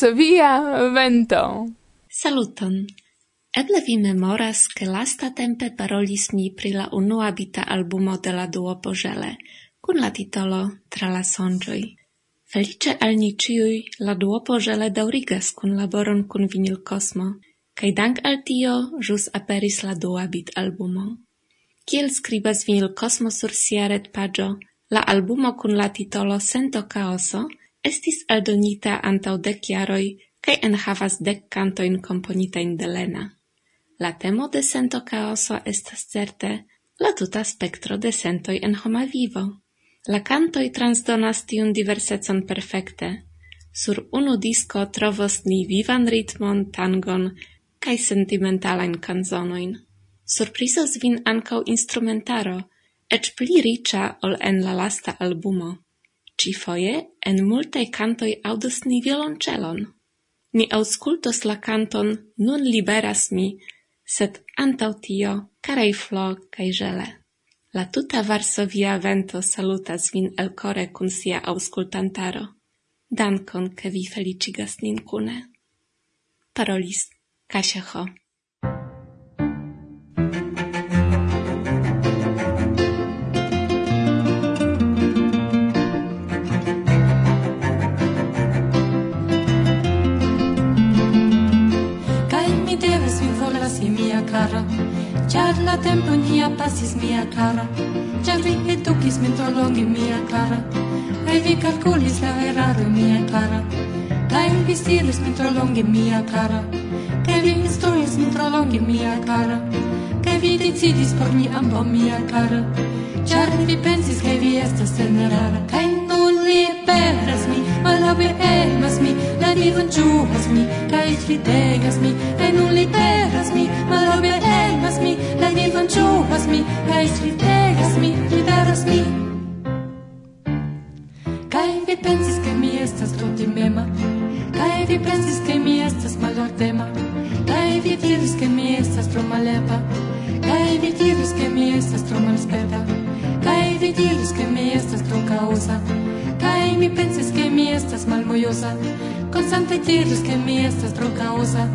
Varsovia vento. Saluton. Eble vi memoras, che lasta tempe parolis mi pri la unua vita albumo de la duo Żele, kun la titolo Tra la sonĝoj. Felice al ni ciui la duo Żele daurigas kun laboron kun Vinil Kosmo, kaj dank al tio jus aperis la dua bit albumo. Kiel skribas Vinil Kosmo sur sia retpaĝo, la albumo kun la titolo Sento Kaoso – estis eldonita antaŭ dek jaroj kaj enhavas dek kantojn komponitajn de Lena. La temo de sento kaoso estas certe la tuta spektro de sentoj en homa vivo. La cantoj transdonas tiun diversecon perfekte. Sur unu disko trovos ni vivan ritmon, tangon kaj sentimentalain canzonoin. Surprizos vin ankaŭ instrumentaro, eĉ pli riĉa ol en la lasta albumo. Ĉifoje en multaj cantoi audus ni violoncelon. Ni auscultos la canton Nun liberas mi, sed antau tio carei flo cae gele. La tuta Varsovia vento salutas vin elkore cun sia auscultantaro. Dankon, ke vi felicigas nin cune. Parolis Kasia Ho. Char la tempo nia pasis mia cara Char vi educis min tro longe mia cara Kaj vi calculis la eraro mia cara Kaj investiris min tro longe mia cara Kaj vi instruis min tro longe mia cara Kaj vi decidis por ni ambo mia cara Char vi pensis kaj vi estas tenerara Kaj nun liberas mi, malabe emas mi La vivon ĝuas mi, kaj ridegas mi Kaj nun liberas mi, malabe emas mi ĝuas mi, la vivon ĝuas mi, kaj stritegas mi, ridaras mi. Kaj vi pensis, ke mi estas tutimema, kaj vi pensis, ke mi estas malordema, kaj vi diris, ke mi estas tro malepa, kaj vi diris, ke mi estas tro malsperta, kaj vi diris, ke mi estas tro kaosa, kaj mi pensis, ke mi estas malmojosa, Constante diris che mi estas tro causa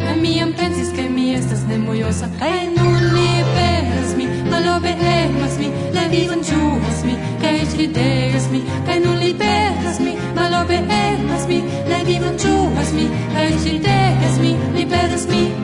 La miam pensis che mi estas nemojosa Kaj nun liberas mi, malobe emas mi La vivon ĝuas mi, kaj eĉ ridegas mi Kaj nun liberas mi, malobe emas mi La vivon ĝuas mi, kaj eĉ ridegas mi Liberas mi.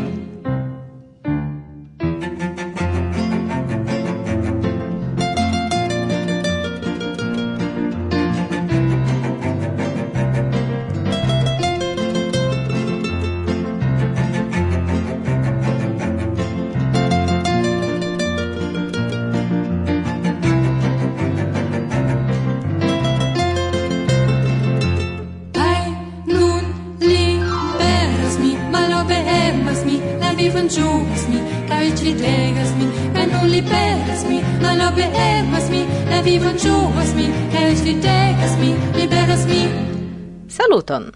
povas min, kaj vi liberas. Saluton!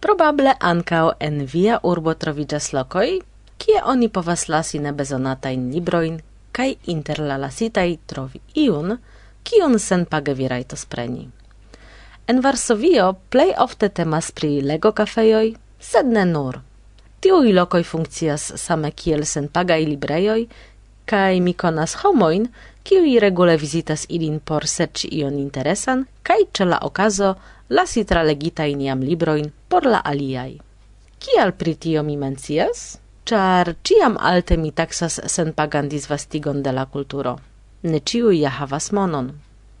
Probable ankaŭ en via urbo troviĝas lokoj, kie oni povas lasi nebezonatajn librojn kaj inter la lasitaj trovi iun, kiun senpage vi rajtos preni. En Varsovio plej ofte temas pri lego kafejoj, sed ne nur. Tiuj lokoj funkcias same kiel senpagaj librejoj, kaj mi konas homojn, kiui regule visitas ilin por serci ion interesan kai ce la okazo lasi tralegitajn jam libroin por la aliai. Kial pri tio mi mencias? Char ciam alte mi sen pagandis disvastigon de la kulturo. Ne ciu ja havas monon.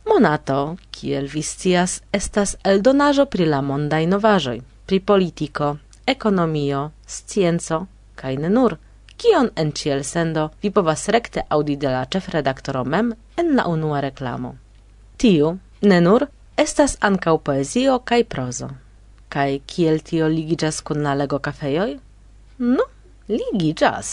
Monato, kiel viscias, estas eldonajo pri la mondaj novajoi, pri politico, ekonomio, scienco kai ne nur – kion en ciel sendo vi povas rekte audi de la ĉefredaktoro mem en la unua reklamo. Tiu, ne nur, estas ankaŭ poezio kaj prozo. Kaj kiel tio ligiĝas kun la lego kafejoj? No, ligiĝas.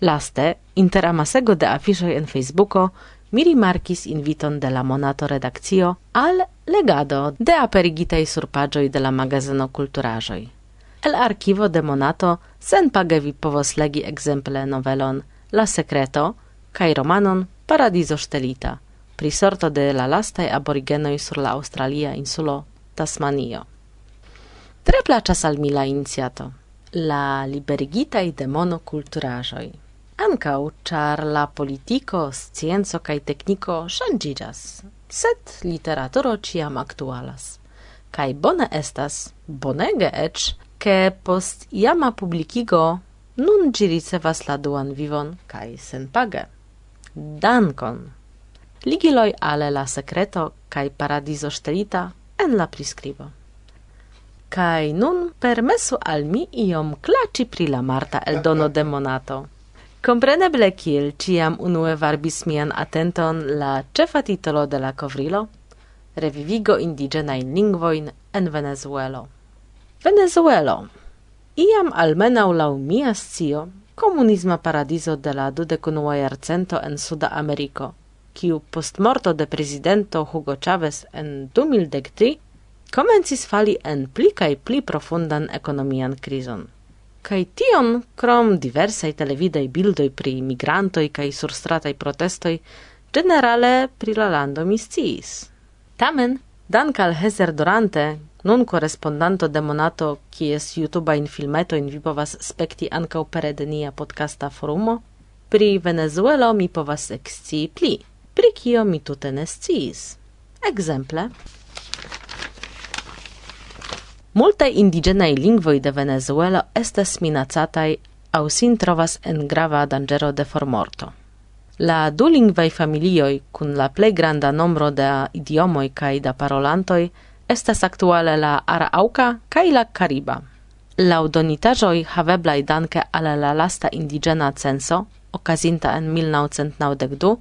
Laste, inter amasego de afiŝoj en Facebooko, mi rimarkis inviton de la monato redakcio al legado de aperigitaj surpaĝoj de la magazeno kulturaĵoj. El archivo de Monato senpage vi povos legi exemple novelon La Secreto kaj romanon Paradiso Stelita pri sorto de la lastaj aborigenoj sur la australia insulo Tasmanio. Tre placas al mi la iniciato, la liberigitai de monoculturajoi. Ancau, char la politico, scienzo cae tecnico shangigas, sed literaturo ciam aktualas. Kaj bone estas, bonege ec, che post iama publikigo nun ĝi ricevas la duan vivon kaj senpage. Dankon! Ligiloj ale la secreto kaj paradizo stelita en la priskribo. Kaj nun permesu al mi iom claci pri la marta eldono de monato. Kompreneble kiel ciam unue varbis mian atenton la cefa titolo de la covrilo, revivigo indiĝenaj lingvoin en Venezuelo. Venezuelo. Iam almenau lau mia scio, comunisma paradiso de la dudekunua jarcento en Suda Americo, kiu post morto de presidento Hugo Chavez en 2013, comencis fali en pli kaj pli profundan ekonomian krizon. Kaj tion, krom diversaj televidaj bildoj pri imigrantoj kaj surstrataj protestoj, generale pri la lando mi sciis. Tamen, dank al Hezer Dorante, Nun correspondanto de Monato, kies YouTube in filmeto in vi povas spekti ankaŭ pere de nia podcasta forumo, pri Venezuelo mi povas ekscii pli, pri kio mi tute ne sciis. exemple Multe indiĝenaj lingvoi de Venezuela estes minacatai au sin trovas en grava dangero de formorto. La du lingvaj familioi, cun la plei granda nombro de idiomoi cae da parolantoi, estas aktuale la araŭka kaj la kariba. La donitaĵoj haveblaj danke al la lasta indiĝena censo, okazinta en 1992,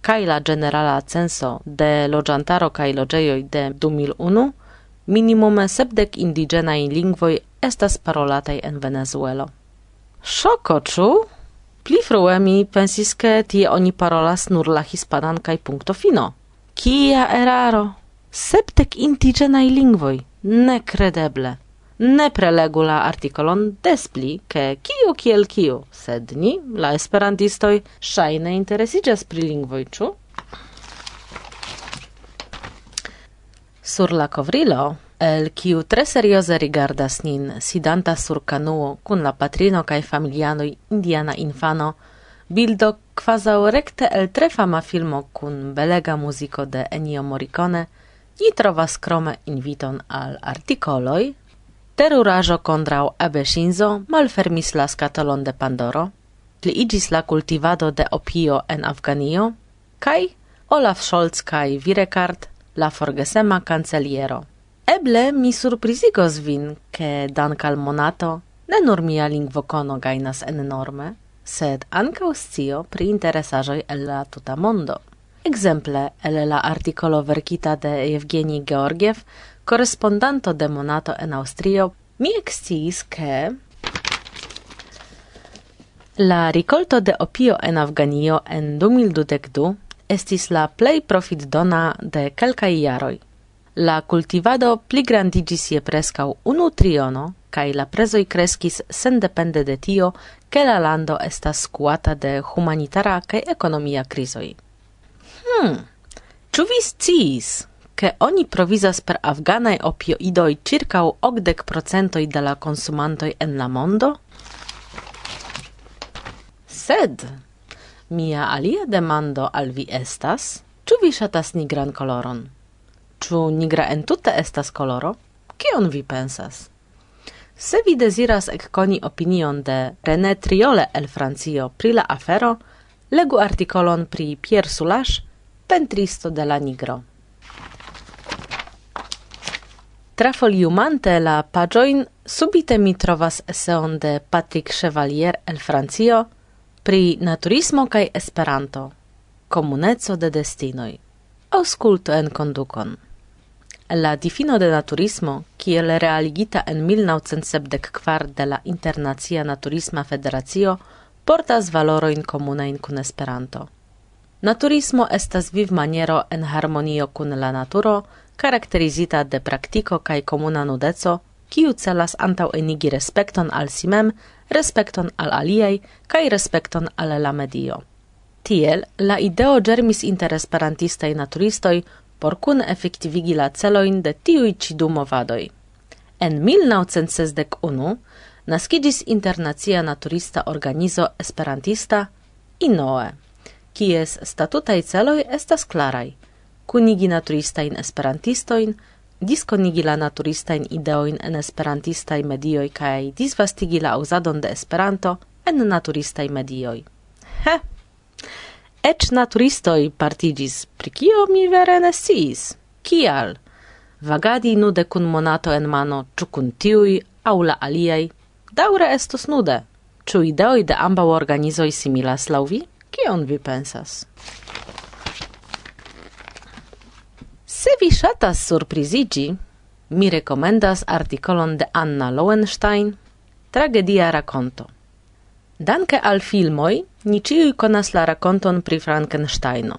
kaj la ĝenerala censo de loĝantaro kaj loĝejoj de 2001, minimume sepdek indiĝenaj lingvoj estas parolataj en Venezuelo. Szoko, czu? Pli frue mi pensis ke tie oni parolas nur la hispanan kaj punkto fino. Kia eraro! sepdek indigenaj lingvoj, nekredeble. Ne prelegu la artikolon despli, ke kiu kiel kiu, sed ni, la esperantistoj, ŝajne interesiĝas pri lingvoi, ču? Sur la kovrilo, el kiu tre serioze rigardas nin, sidanta sur kanuo kun la patrino kaj familianoi indiana infano, bildo kvazaŭ rekte el tre fama filmo kun belega muziko de Ennio Morricone – Ni trovas krome inviton al artikoloj Teruraĵo kontraŭ Shinzo malfermis la skatolon de Pandoro, pliiĝis la kultivado de opio en Afganio kaj Olaf Scholz kaj Virekart la forgesema kanceliero. Eble mi surprizigos vin, ke dankal monato ne nur mia lingvokono gajnas enorme, sed ankaŭ scio pri interesaĵoj el la tuta mondo. Exemple, el la articolo verkita de Evgeni Georgiev, correspondanto de Monato en Austrio, mi exciis che la ricolto de opio en Afganio en 2022 estis la plej profitdona de kelkaj jaroj. La cultivado pligrandigis je prescau unu triono kaj la prezoi crescis sen depende de tio, ke la lando estas scuata de humanitara kaj ekonomia crisoi. Hmm. Ču vi sciis, ke oni provizas per afganaj opioidoj ĉirkaŭ okdek procentoj de la konsumantoj en la mondo? Sed mia alia demando al vi estas, ĉu vi ŝatas nigran koloron? Ĉu nigra entute estas koloro? Kion vi pensas? Se vi deziras ekkoni opinion de René Triole el Francio pri la afero, legu artikolon pri Pierre Soulages pentristo de la nigro. Trafoliumante la pagioin, subite mi trovas eseon de Patrick Chevalier el Francio pri naturismo kaj Esperanto, komuneco de destinoj. auskulto en kondukon. La difino de naturismo, kiel realigita en 1974 de la Internacia Naturisma Federacio, portas valorojn komunajn kun Esperanto. Naturismo estas vivmaniero en harmonio kun la naturo, karakterizita de praktiko kaj komuna nudeco, kiu celas antaŭ enigi respekton al si mem, respekton al aliaj kaj respekton al la medio. Tiel la ideo germis inter esperantistaj naturistoj por kun efektivigi la celojn de tiuj ĉi du movadoj. En 1961 naskiĝis internacia naturista organizo esperantista INOE kies statutaj celoj estas klaraj: kunigi naturistajn esperantistojn, diskonigi la naturistajn ideojn en esperantistaj medioj kaj disvastigi la uzadon de Esperanto en naturistaj medioj. He! Eĉ naturistoj partiĝis, pri kio mi vere ne sciis. Kial? Vagadi nude kun monato en mano, ĉu kun tiuj aŭ la aliaj, daŭre estos nude. Ĉu ideoj de ambaŭ organizoj similas laŭ vi? Kion vi pensas? Se vi shatas surprizigi, mi rekomendas artikolon de Anna Lowenstein Tragedia rakonto. Danke al filmoj ni ciui konas la rakonton pri Frankensteino.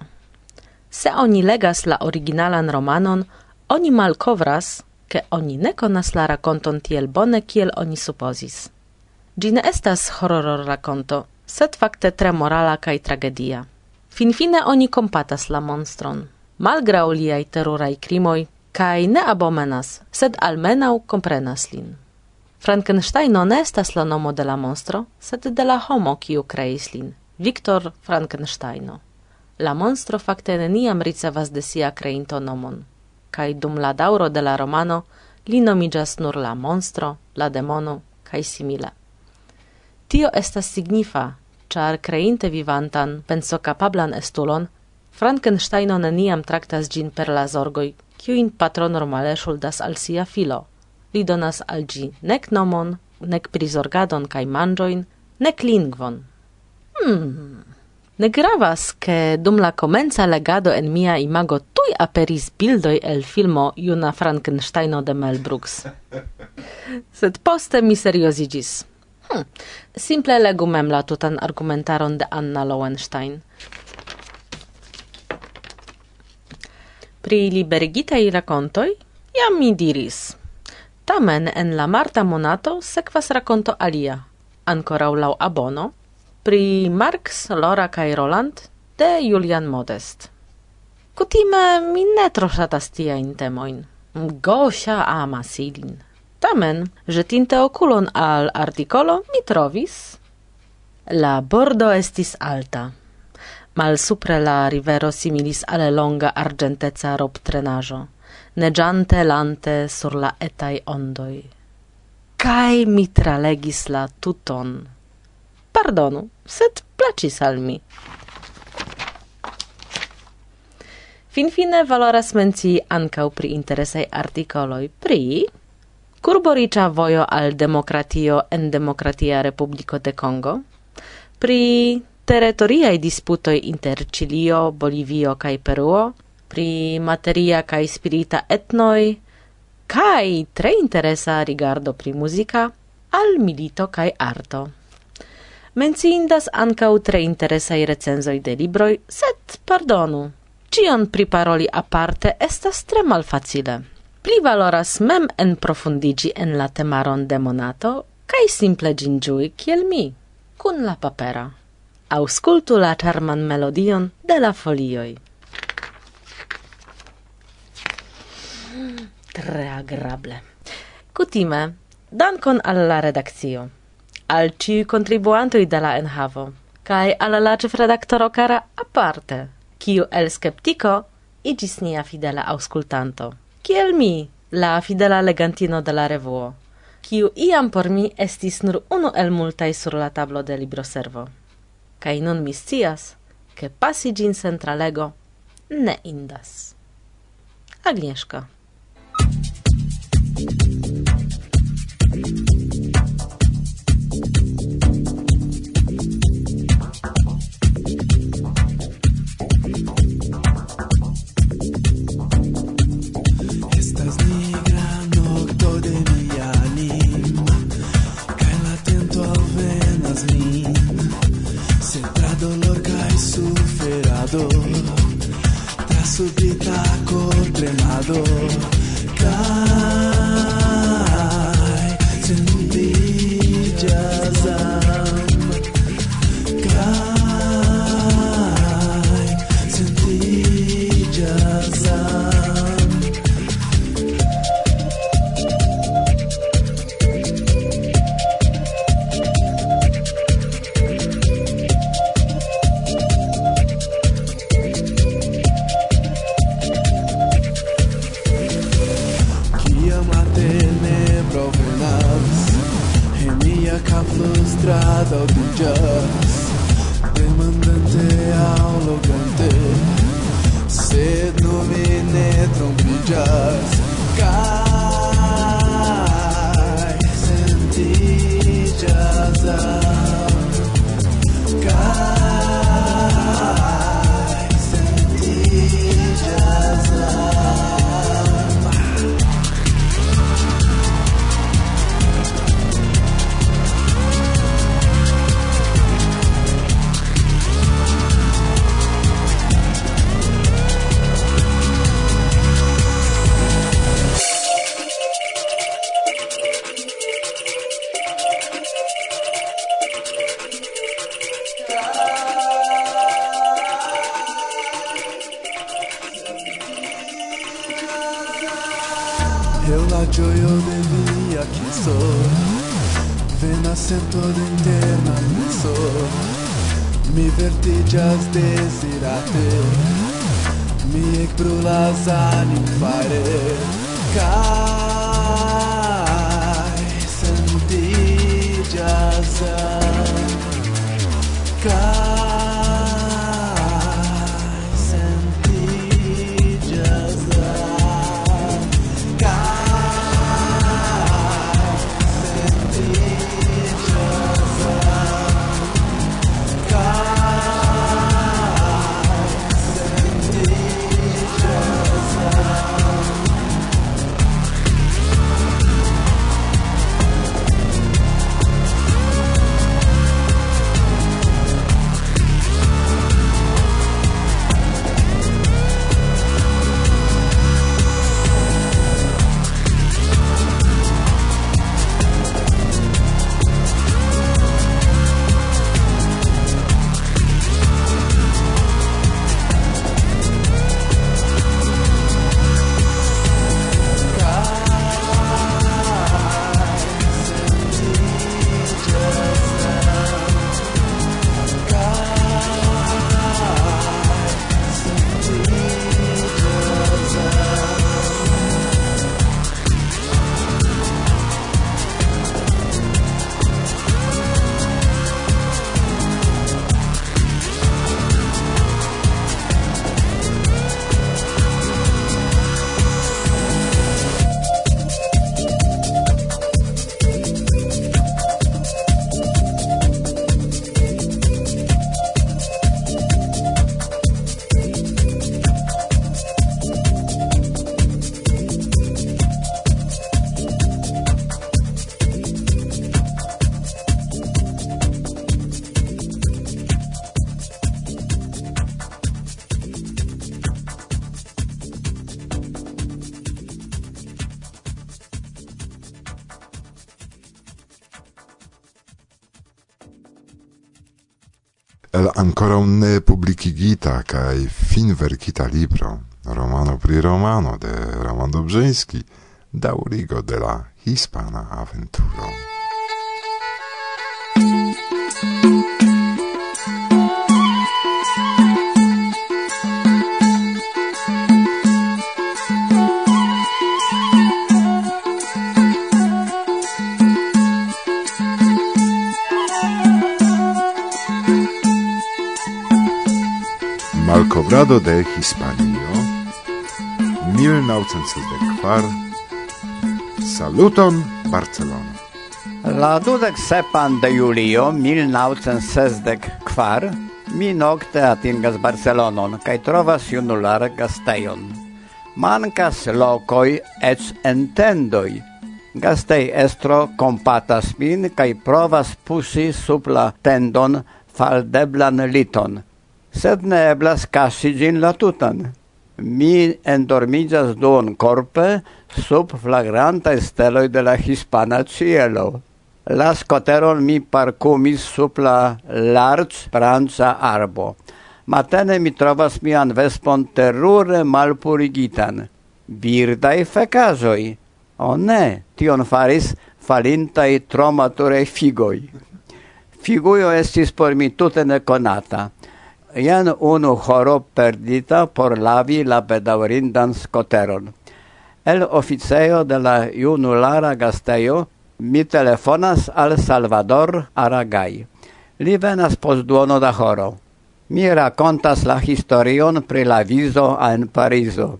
Se oni legas la originalan romanon, oni malkovras, ke oni ne konas la rakonton tiel bone kiel oni supozis. Ĝi ne estas horror rakonto, sed fakte tre morala kaj tragedia. Finfine oni kompatas la monstron. Malgraŭ liaj teruraj krimoj, kaj ne abomenas, sed almenaŭ komprenas lin. Frankensteino ne estas la nomo de la monstro, sed de la homo kiu kreis lin, Victor Frankensteino. La monstro fakte neniam ricevas de sia kreinto nomon, kaj dum la dauro de la romano li nomiĝas nur la monstro, la demono kaj simile. Tio estas signifa, char creinte vivantan penso capablan estulon, Frankensteino neniam tractas gin per la zorgoi, kiuin patro normale shuldas al sia filo. Li donas al gi nek nomon, nek prizorgadon kaj manjoin, nek lingvon. Hmm. Ne gravas, ke dum la komenca legado en mia imago tuj aperis bildoj el filmo Juna Frankensteino de Mel Brooks. Sed poste mi seriozigis. Hm. Simple legu mem la tutan argumentaron de Anna Lowenstein. Pri liberigitaj racontoi, jam mi diris. Tamen en la marta monato sequas rakonto alia, ankoraŭ laŭ abono, pri Marx, Lora kaj Roland de Julian Modest. Kutime mi ne tro tia in temoin. Gosia amas ilin. Tamen, jetinte oculon al articolo, mi trovis. La bordo estis alta. Mal supre la rivero similis ale longa argenteca rob trenajo, negiante lante sur la etai ondoi. Kai mi tralegis la tuton. Pardonu, sed placis al mi. Finfine valoras mencii ancau pri interesei articoloi pri Kurboriĉa vojo al demokratio en Demokratia Republico de Kongo, pri teritoriaj disputoj inter Chilio, Bolivio kaj Peruo, pri materia kaj spirita etnoj, kaj tre interesa rigardo pri muzika, al milito kaj arto. Menciindas ankaŭ tre interesaj recenzoj de libroj, sed pardonu, Cion priparoli aparte estas tre malfacile pli valoras mem en profundigi en la temaron de monato, cae simple gingiui kiel mi, cun la papera. Auscultu la charman melodion de la folioi. Tre agrable. Cutime, dankon al la redakcio, al ciu contribuantui de la enhavo, cae al la cef redaktoro cara aparte, kiu el skeptiko igis nia fidela auscultanto kiel mi, la fidela legantino de la revuo, kiu iam por mi estis nur unu el multaj sur la tablo de libroservo. Kaj nun mi scias, ke pasi ĝin centralego ne indas. Agnieszka. el ankoraŭ ne publikigita fin verkita libro, romano pri romano de Roman Dobrzyński, daurigo de la hispana aventuro. Tratado de Hispanio 1964 Saluton Barcelona La dudek sepan de julio 1964 mi nocte atingas Barcelonon kaj trovas junular gastejon. Mankas lokoj ec entendoj. Gastej estro kompatas min kaj provas pusi sub la tendon faldeblan liton – sed ne eblas casi gin la tutan. Mi endormigas duon corpe sub flagrantae steloi de la hispana cielo. La scoteron mi parcumis sub la large pranza arbo. Matene mi trovas mian vespon terrure malpurigitan. Birdai fecasoi. O ne, tion faris falintai tromature figoi. Figuio estis por mi tute neconata jen unu horo perdita por lavi la bedaurindan skoteron. El oficejo de la junulara gastejo mi telefonas al Salvador Aragay. Li venas post duono da horo. Mi racontas la historion pri la vizo en Parizo.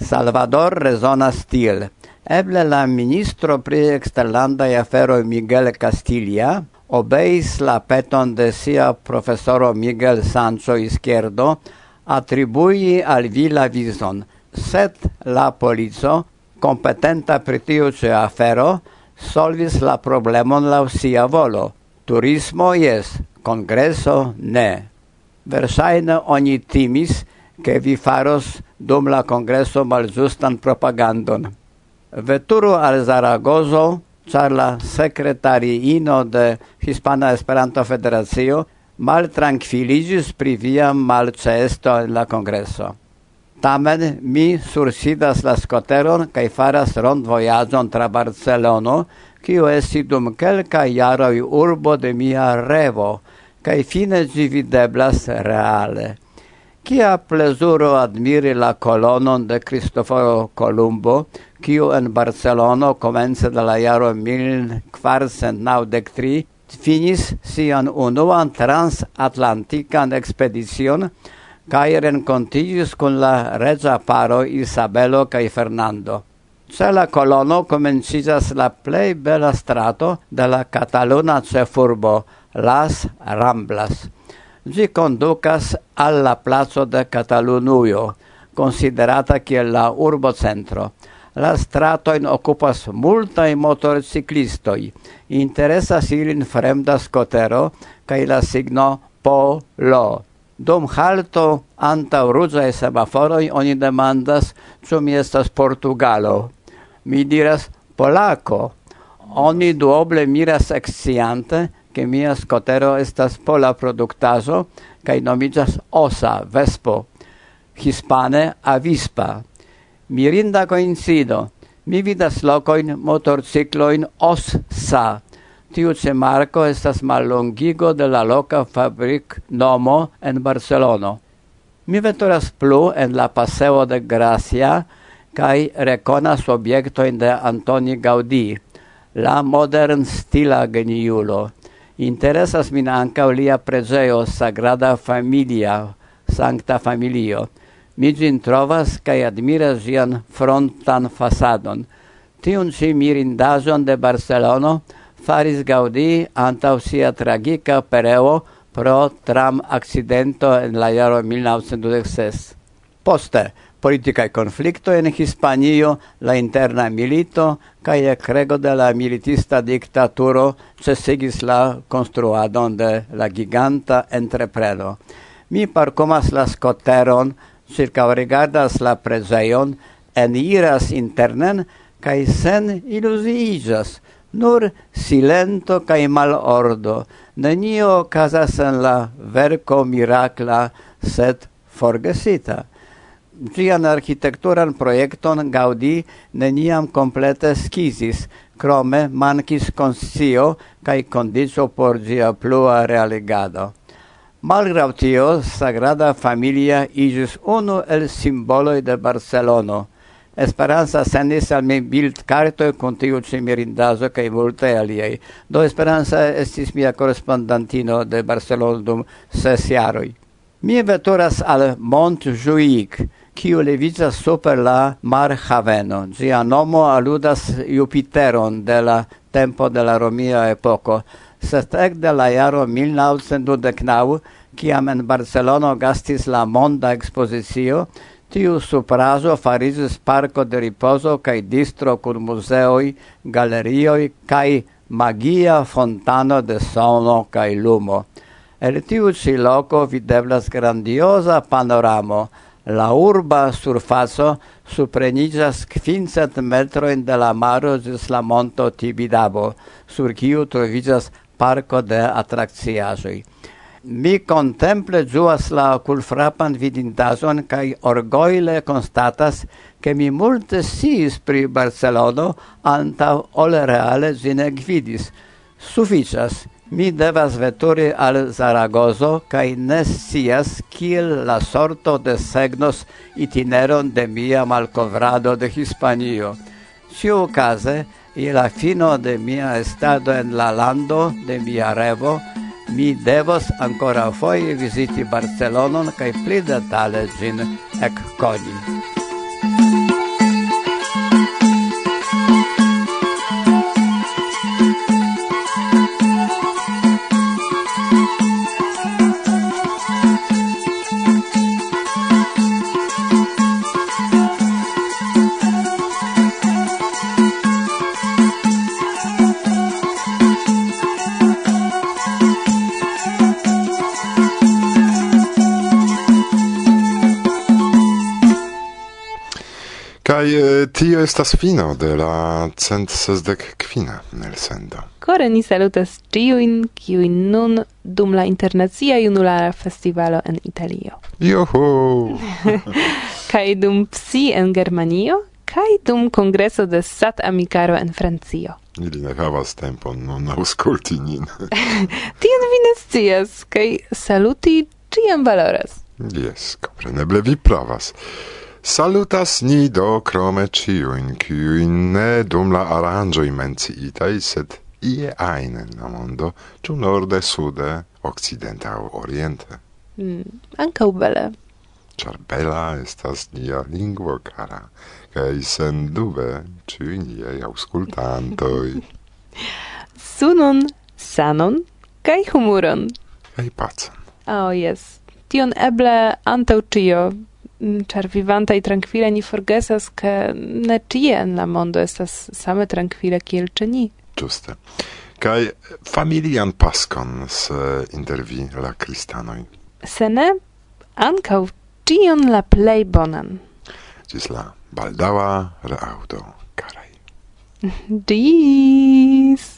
Salvador rezonas tiel. Eble la ministro pri eksterlandaj aferoj Miguel Castilla obeis la peton de sia profesoro Miguel Sancho Izquierdo attribui al vi la vizon, set la polizo, competenta pri tiu ce afero, solvis la problemon la sia volo. Turismo jes, congreso ne. Versaine oni timis che vi faros dum la congreso malzustan propagandon. Veturo al Zaragozo char la sekretariino de Hispana Esperanto Federacio maltrankviliĝis pri via malĉeesto en la kongreso. Tamen mi sursidas la scoteron kaj faras rondvojaĝon tra Barcelono, kiu esti dum kelkaj jaroj urbo de mia revo, kaj fine gi videblas reale. Kia plezuro admiri la kolonon de Cristoforo Columbo, kiu en Barcelono komence de la jaro 1493 finis sian unuan transatlantikan ekspedicion kaj renkontiĝis kun la reĝa paro Isabelo kaj Fernando. Ce la colono komenciĝas la plei bela strato de la Cataluna cefurbo, Las Ramblas. Ĝi conducas alla plazo de Catalunuio, considerata kiel la urbo centro. La stratoin occupas multai motorciclistoi. Interesas ilin fremda skotero kaj la signo POLO. Dum halto antau e semaforoj oni demandas ĉu mi estas Portugalo. Mi diras Polako. Oni duoble miras exciante che mia scotero estas pola produktazo cae nomigas osa, vespo, hispane avispa. Mirinda coincido. Mi vidas locoin motorcicloin OSSA. Tiu ce marco estas mallongigo de la loca fabric nomo en Barcelono. Mi veturas plu en la paseo de Gracia kai reconas obiectoin de Antoni Gaudí, la modern stila geniulo. Interesas min anca lia prezeo Sagrada Familia, Sancta Familio, mi gin trovas cae admiras gian frontan fasadon. Tiun ci mirindaĵon de Barcelono faris Gaudi antau sia tragica pereo pro tram accidento en la jaro 1926. Poste, politicae conflicto en Hispanio, la interna milito, cae ecrego de la militista dictaturo cesigis la construadon de la giganta entrepredo. Mi parcomas la scoteron, circa rigardas la presaion en iras internen, cae sen ilusiigas, nur silento cae malordo, nenio casas en la verco miracla, sed forgesita. Gian architecturan proiecton Gaudi neniam complete schizis, crome mancis conscio cae condicio por gia plua realigado. Malgrau tio, Sagrada Familia iĝis unu el simboloi de Barcelono. Esperanza sendis al mi bild carto con tiu ci mirindazo cae multaj aliei. Do Esperanza estis mia correspondantino de Barcelona dum ses jaroi. Mi veturas al Montjuic, kiu levizas super la mar haveno. Gia nomo aludas Jupiteron de la tempo de la romia epoco. Sed ec de la jaro 1929 kiam en Barcelono gastis la monda expozicio, tiu supraso farisis parco de riposo cae distro cun museoi, galerioi, cae magia fontano de sono cae lumo. El tiu ci loco videblas grandiosa panoramo, la urba surfaso suprenigas quincent metroin de la maro gis la monto Tibidabo, sur kiu trovigas parco de attracciajoi mi contemple zuas la culfrapan vidintazon cae orgoile constatas che mi multe siis pri Barcelono anta ole reale zine gvidis. Suficias, mi devas veturi al Zaragozo cae ne sias kiel la sorto de segnos itineron de mia malcovrado de Hispanio. Ciu case, i la fino de mia estado en la lando de mia revo, mi devos ancora foie visiti Barcelonon kaj pli detale ĝin ekkoni. tio estas fino de la cent sesdek kvina elsendo. Kore ni salutas ciuin, ciuin nun dum la internacia junulara festivalo en Italio. Joho! kaj dum psi en Germanio, kaj dum kongreso de Sat Amicaro en Francio. Ili ne havas tempon nun aŭskulti nin. Tion vi ne scias, kaj saluti ĉiam valoras. Jes, kompreneble vi pravas. Salutas ni do crome ciuin, ciuin ne dum la aranjoi menciitai, sed ie aine la mondo, ciu norde, sude, occidente au oriente. Mm, ancau bele. Char bela estas nia lingua cara, cae sen dube ciui niei auscultantoi. Sunon, sanon, cae humuron. Cae pacen. Oh, yes. Tion eble antau cio Mm, char vivanta i tranquille ni forgesas ke ne tie en la mondo estas same tranquille kiel ĉe ni. Ĝuste. Kaj familian paskon se intervi la kristanoj. Se ne, tion la plej bonan. Ĝis la baldaŭa reaŭdo, karaj. Dis!